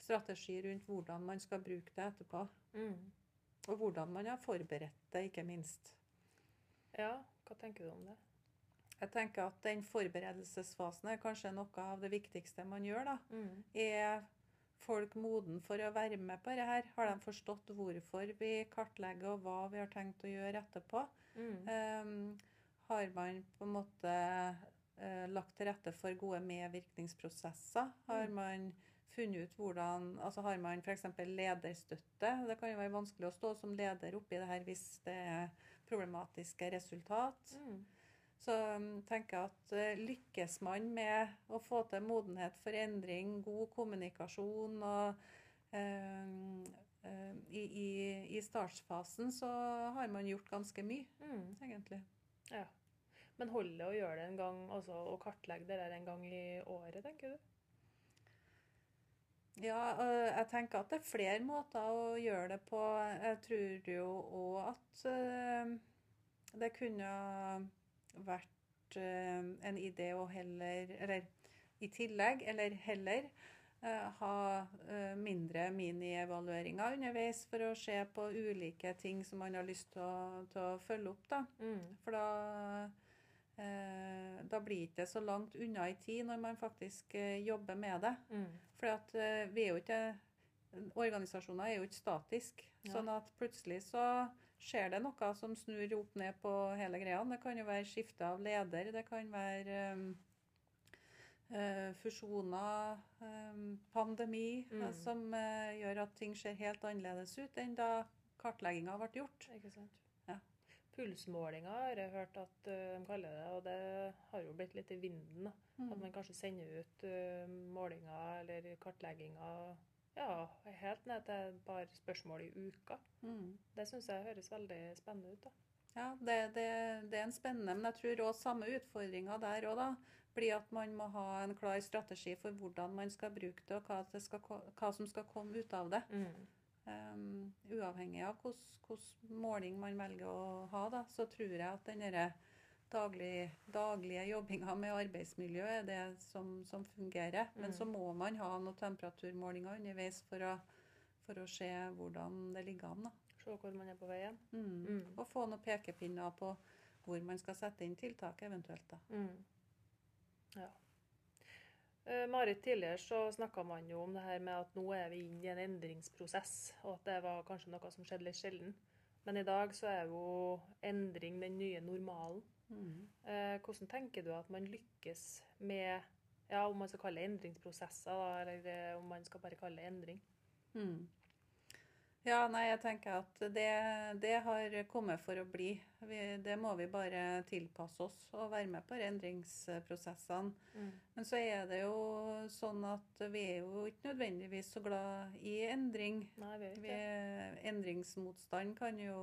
strategi rundt hvordan man skal bruke det etterpå. Mm. Og hvordan man har forberedt det, ikke minst. Ja, hva tenker du om det? Jeg tenker at den forberedelsesfasen er kanskje noe av det viktigste man gjør. da. Mm. Er folk moden for å være med på dette? Har de forstått hvorfor vi kartlegger og hva vi har tenkt å gjøre etterpå? Mm. Um, har man på en måte eh, lagt til rette for gode medvirkningsprosesser? Har Mm. man funnet ut hvordan altså Har man f.eks. lederstøtte? Det kan jo være vanskelig å stå som leder oppi det her hvis det er problematiske resultat. Mm. Så um, tenker jeg at eh, lykkes man med å få til modenhet for endring, god kommunikasjon og eh, i, i, I startfasen så har man gjort ganske mye, Mm. egentlig. Ja. Men holder det å gjøre det en gang, altså å kartlegge det der en gang i året, tenker du? Ja, jeg tenker at det er flere måter å gjøre det på. Jeg tror jo òg at eh, det kunne vært eh, en idé å heller Eller i tillegg, eller heller eh, ha eh, mindre minievalueringer underveis for å se på ulike ting som man har lyst til å, til å følge opp. da. Mm. For da, eh, da blir det ikke så langt unna i tid når man faktisk eh, jobber med det. Mm. For at eh, vi er jo ikke Organisasjoner er jo ikke statiske. Ja. Sånn at plutselig så skjer det noe som snur opp ned på hele greia. Det kan jo være skifte av leder, det kan være eh, eh, fusjoner, eh, pandemi, Mm. eh, som eh, gjør at ting ser helt annerledes ut enn da kartlegginga ble gjort. Ikke sant? Ja. Pulsmålinger har jeg hørt at eh, de kaller det, og det har jo blitt litt i vinden. Mm. At Mm. man kanskje sender ut eh, målinger eller kartlegginger ja, helt ned til et par spørsmål i uka. Mm. Det syns jeg høres veldig spennende ut. da. Ja, det, det, det er en spennende, men jeg tror også samme utfordringa der òg, da. Blir at man må ha en klar strategi for hvordan man skal bruke det, og hva, det skal, hva som skal komme ut av det. Um, uavhengig av hvilken måling man velger å ha, da, så tror jeg at den daglig, daglige jobbinga med arbeidsmiljø er det som, som fungerer. Men Mm. så må man ha noen temperaturmålinger underveis for å, for å se hvordan det ligger an. da. Se hvor man er på veien. Mm. Mm. Og få noen pekepinner på hvor man skal sette inn tiltak eventuelt. da. Mm. Ja. Eh, Marit, tidligere så snakka man jo om det her med at nå er vi inne i en endringsprosess, og at det var kanskje noe som skjedde litt sjelden. Men i dag så er jo endring den nye normalen. Mm. Eh, hvordan tenker du at man lykkes med ja, om man skal kalle det endringsprosesser, eller eh, om man skal bare kalle det endring? Mm. Ja, nei, jeg tenker at det, det har kommet for å bli. Vi, det må vi bare tilpasse oss og være med på endringsprosessene. Men så er det jo sånn at vi er jo ikke nødvendigvis så glad i endring. Nei, vi vet Vi, endringsmotstand kan jo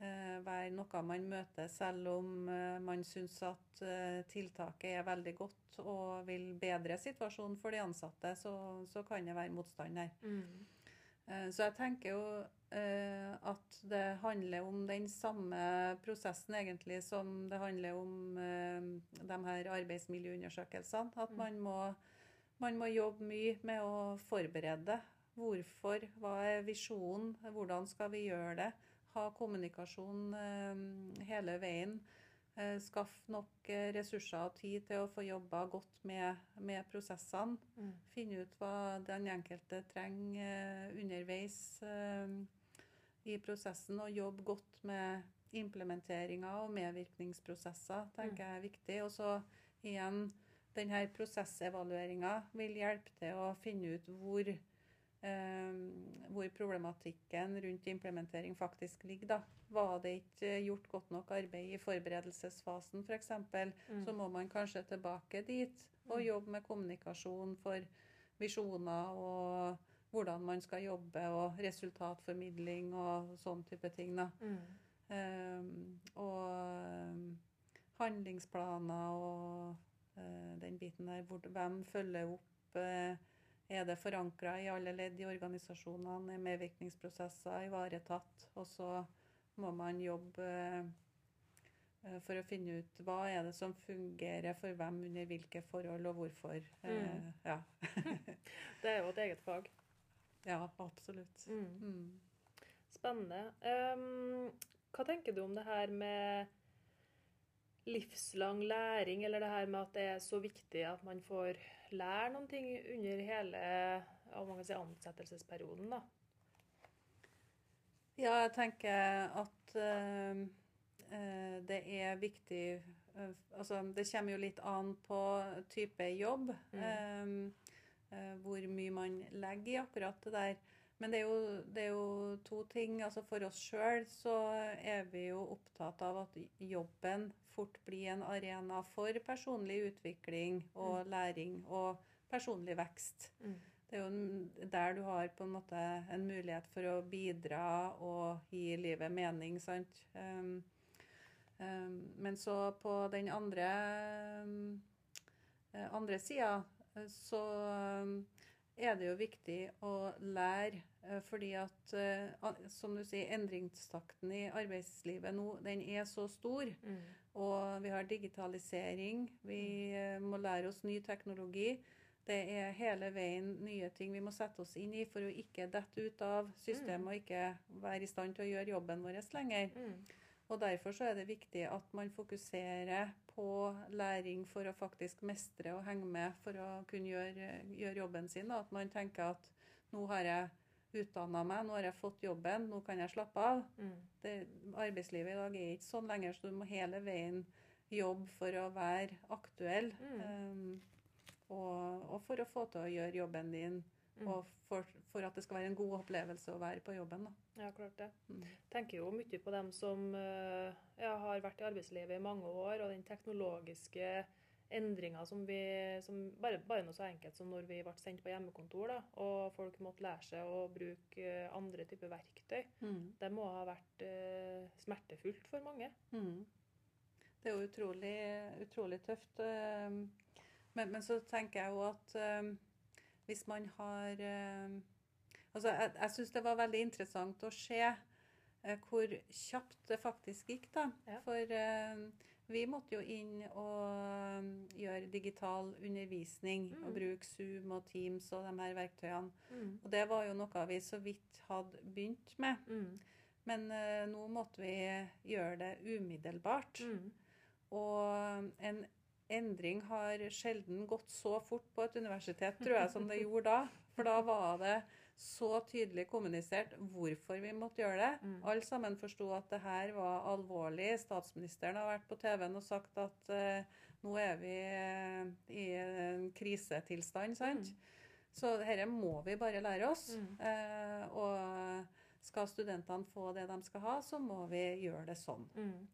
eh, være noe man møter selv om eh, man syns at eh, tiltaket er veldig godt og vil bedre situasjonen for de ansatte, så, så kan det være motstand her. Mm. Eh, Så jeg tenker jo eh, at det handler om den samme prosessen egentlig som det handler om eh, de her arbeidsmiljøundersøkelsene. At Mm. man må, man må jobbe mye med å forberede. Hvorfor? Hva er visjonen? Hvordan skal vi gjøre det? Ha kommunikasjon hele veien. Eh, Skaff nok eh, ressurser og tid til å få jobba godt med, med prosessene. Mm. Finne ut hva den enkelte trenger eh, underveis i prosessen, og jobbe godt med implementeringer og medvirkningsprosesser, tenker jeg er viktig. Og så igjen, denne prosessevalueringa vil hjelpe til å finne ut hvor, hvor problematikken rundt implementering faktisk ligger. da. Var det ikke gjort godt nok arbeid i forberedelsesfasen f.eks., Mm. så må man kanskje tilbake dit og Mm. jobbe med kommunikasjon for visjoner og hvordan man skal jobbe, og resultatformidling og sånn type ting. da. Mm. Um, og ehm, handlingsplaner og uh, den biten der. Hvor, hvem følger opp? Uh, er det forankra i alle ledd i organisasjonene? Er medvirkningsprosesser ivaretatt? Og så må man jobbe eh, for å finne ut hva er det som fungerer for hvem, under hvilke forhold og hvorfor. Eh, Mm. ja. [laughs] Det er jo et eget fag. ja, absolutt. Mm. Mm. Spennende. Um, hva tenker du om det her med livslang læring, eller det her med at det er så viktig at man får lære noen ting under hele si ansettelsesperioden? da? Ja, jeg tenker at eh, det er viktig uh, Altså, det kommer jo litt an på type jobb. Mm. eh, hvor mye man legger i akkurat det der. Men det er jo, det er jo to ting. Altså For oss sjøl så er vi jo opptatt av at jobben fort blir en arena for personlig utvikling og læring og personlig vekst. Mm. Det er jo der du har på en måte en mulighet for å bidra og gi livet mening, sant. Um, um, men så på den andre, um, eh, andre sida så um, er det jo viktig å lære, eh, fordi at, eh, som du sier, endringstakten i arbeidslivet nå, den er så stor. Mm. Og vi har digitalisering. Vi eh, må lære oss ny teknologi. Det er hele veien nye ting vi må sette oss inn i for å ikke dette ut av systemet og ikke være i stand til å gjøre jobben vår lenger. Mm. Og Derfor så er det viktig at man fokuserer på læring for å faktisk mestre og henge med for å kunne gjøre, gjøre jobben sin. At man tenker at nå har jeg utdanna meg, nå har jeg fått jobben, nå kan jeg slappe av Mm. det, arbeidslivet i dag er ikke sånn lenger, så du må hele veien jobbe for å være aktuell. Mm. Um, og, og for å få til å gjøre jobben din, Mm. og for, for at det skal være en god opplevelse å være på jobben. Da. Ja, klart det. Mm. tenker jo mye på dem som eh, ja, har vært i arbeidslivet i mange år, og den teknologiske endringa som vi som bare, bare noe så enkelt som når vi ble sendt på hjemmekontor, da, og folk måtte lære seg å bruke eh, andre typer verktøy. Mm. Det må ha vært eh, smertefullt for mange. Mm. Det er jo utrolig, utrolig tøft. um, Men, men så tenker jeg jo at øh, hvis man har øh, Altså, jeg, jeg syns det var veldig interessant å se øh, hvor kjapt det faktisk gikk, da. Ja. For um, vi måtte jo inn og gjøre digital undervisning Mm. og bruke Zoom og Teams og de her verktøyene. Mm. Og det var jo noe vi så vidt hadde begynt med. Mm. Men eh, nå måtte vi gjøre det umiddelbart. Mm. Og en endring har sjelden gått så fort på et universitet, tror jeg, som det [laughs] gjorde da. For da var det så tydelig kommunisert hvorfor vi måtte gjøre det. Mm. Alle sammen forsto at det her var alvorlig. Statsministeren har vært på TV-en og sagt at eh, nå er vi eh, i en krisetilstand, sant. Så dette må vi bare lære oss. Mm. Eh, og skal studentene få det de skal ha, så må vi gjøre det sånn. Mm.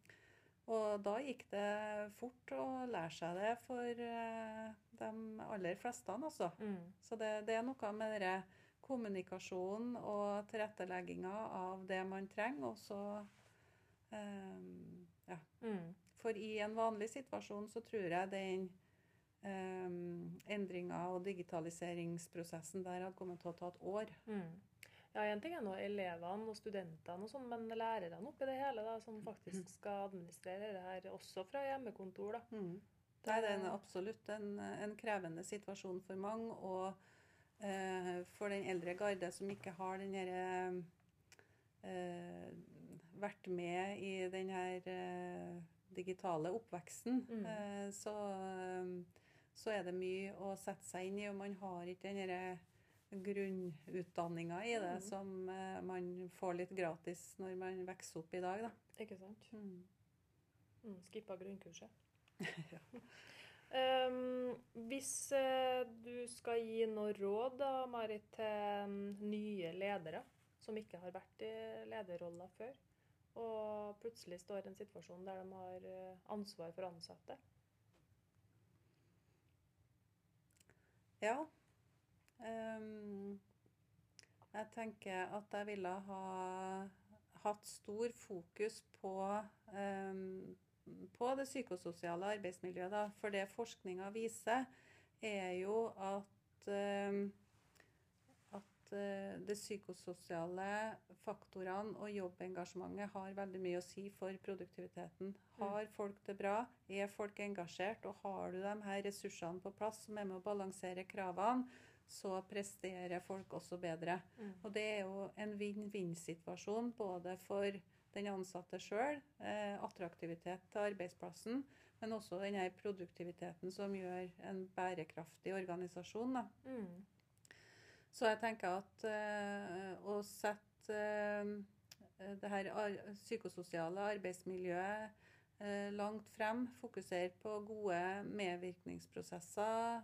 Og da gikk det fort å lære seg det for eh, de aller fleste. Altså. Mm. Så det, det er noe med denne kommunikasjonen og tilrettelegginga av det man trenger, og så Um, ja. Mm. For i en vanlig situasjon så tror jeg den um, endringa og digitaliseringsprosessen der hadde kommet til å ta et år. Mm. Ja, En ting er nå elevene og studentene, og sånn, men lærerne oppi det hele da, som faktisk skal administrere det her, også fra hjemmekontor. da. Mm. Det er en, absolutt en, en, krevende situasjon for mange. Og eh, for den eldre garde som ikke har den herre eh, Vært med i den her eh, digitale oppveksten, Mm. eh, så, så er det mye å sette seg inn i, og man har ikke den herre grunnutdanninga i det Mm. som eh, man får litt gratis når man vokser opp i dag. Da. Ikke sant? Mm. Mm, skippa grunnkurset. [laughs] Ja. Um, hvis eh, du skal gi noe råd, da, Marit, til mm, nye ledere som ikke har vært i lederroller før, og plutselig står i en situasjon der de har eh, ansvar for ansatte Ja. Ehm, jeg tenker at jeg ville ha hatt stor fokus på, ehm, på det psykososiale arbeidsmiljøet. Da. For det forskninga viser, er jo at, ehm, at eh, det psykososiale faktorene og jobbengasjementet har veldig mye å si for produktiviteten. Har folk det bra, er folk engasjert, og har du de her ressursene på plass som er med å balansere kravene, så presterer folk også bedre. Mm. Og det er jo en vinn-vinn-situasjon både for den ansatte sjøl, eh, attraktivitet til arbeidsplassen, men også den her produktiviteten som gjør en bærekraftig organisasjon. Mm. Så jeg tenker at eh, å sette eh, det her psykososiale arbeidsmiljøet eh, langt frem, fokusere på gode medvirkningsprosesser,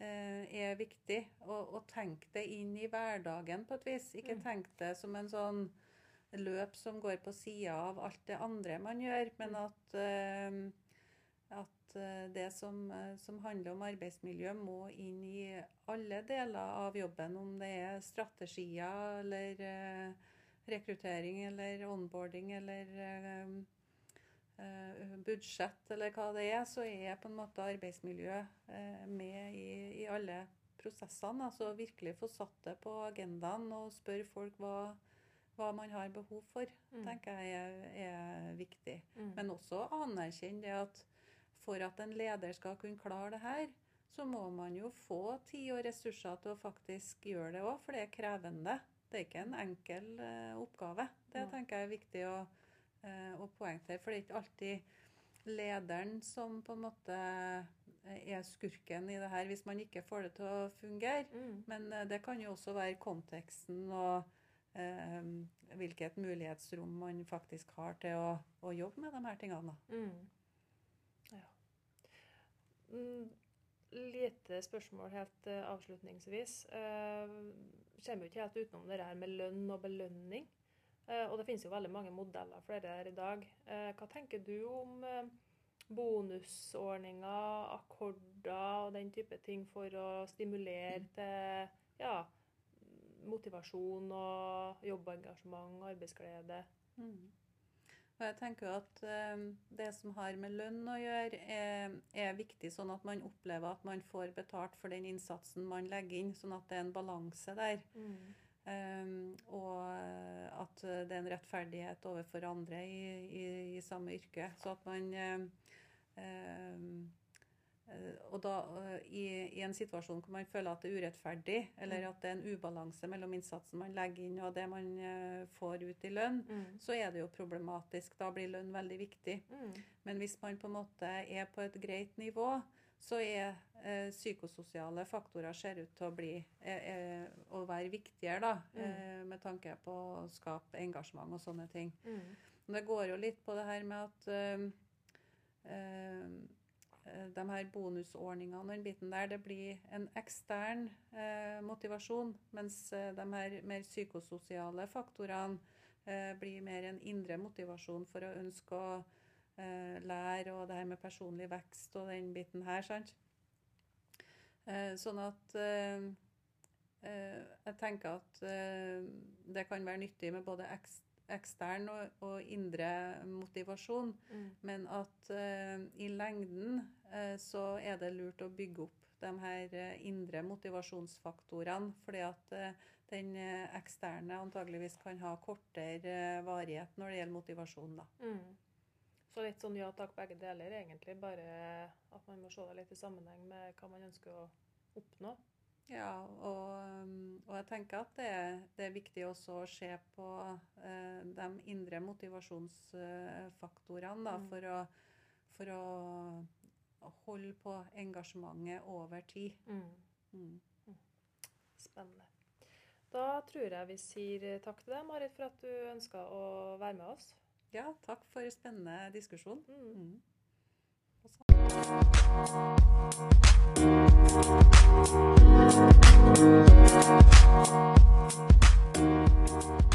er viktig. Og, og tenk det inn i hverdagen på et vis. Ikke Mm. tenk det som en sånn løp som går på sida av alt det andre man gjør, men Mm. at, eh, at eh, det som, eh, som handler om arbeidsmiljø, må inn i alle deler av jobben. Om det er strategier eller eh, rekruttering eller onboarding eller eh, eh, budsjett eller hva det er, så er på en måte arbeidsmiljø eh, med i, i alle prosessene. Altså virkelig få satt det på agendaen og spørre folk hva, hva man har behov for, Mm. tenker jeg er, er viktig. Mm. Men også anerkjenne det at for at en leder skal kunne klare det her, så må man jo få tid og ressurser til å faktisk gjøre det òg, for det er krevende. Det er ikke en enkel eh, oppgave. Det tenker jeg er viktig å, eh, å poengtere. For det er ikke alltid lederen som på en måte eh, er skurken i det her, hvis man ikke får det til å fungere. Mm. Men eh, det kan jo også være konteksten og eh, hvilket mulighetsrom man faktisk har til å, å jobbe med de her tingene. Mm. Ja. Mm, lite spørsmål helt eh, avslutningsvis. Uh, kommer jo ikke helt utenom det her med lønn og belønning. Eh, og det finnes jo veldig mange modeller for det her i dag. Eh, hva tenker du om eh, bonusordninger, akkorder og den type ting for å stimulere til ja, motivasjon og jobbengasjement, arbeidsglede? Mm. Og jeg tenker at det som har med lønn å gjøre, er, er viktig, sånn at man opplever at man får betalt for den innsatsen man legger inn, sånn at det er en balanse der. Eh, og at det er en rettferdighet overfor andre i, i, i samme yrke. Så at man eh, eh, og da eh, i, i en situasjon hvor man føler at det er urettferdig, eller Mm. at det er en ubalanse mellom innsatsen man legger inn og det man eh, får ut i lønn, Mm. så er det jo problematisk. Da blir lønn veldig viktig. Mm. Men hvis man på en måte er på et greit nivå, så er eh, psykososiale faktorer ser ut til å bli er, eh, å være viktigere, da, Mm. eh, med tanke på å skape engasjement og sånne ting. Mm. Men det går jo litt på det her med at øh, øh, de her bonusordningene og den biten der, det blir en ekstern øh, motivasjon, mens de her mer psykososiale faktorene blir mer en indre motivasjon for å ønske å lære, og det her med personlig vekst og den biten her, sant? Sånn at jeg tenker at eh, det kan være nyttig med både ekstern og, indre motivasjon. Mm. Men at eh, i lengden eh, så er det lurt å bygge opp de her eh, indre motivasjonsfaktorene. Fordi at eh, den eh, eksterne antageligvis kan ha kortere eh, varighet når det gjelder motivasjon. da. Mm. Så litt sånn ja takk, begge deler, egentlig. Bare at man må se det litt i sammenheng med hva man ønsker å oppnå. Ja, og, um, og jeg tenker at det, det er viktig også å se på eh, de indre motivasjonsfaktorene da, Mm. for, å, for å holde på engasjementet over tid. Mm. Mm. Spennende. Da tror jeg vi sier takk til deg, Marit, for at du ønska å være med oss. Ja, takk for spennende diskusjon. We'll be right.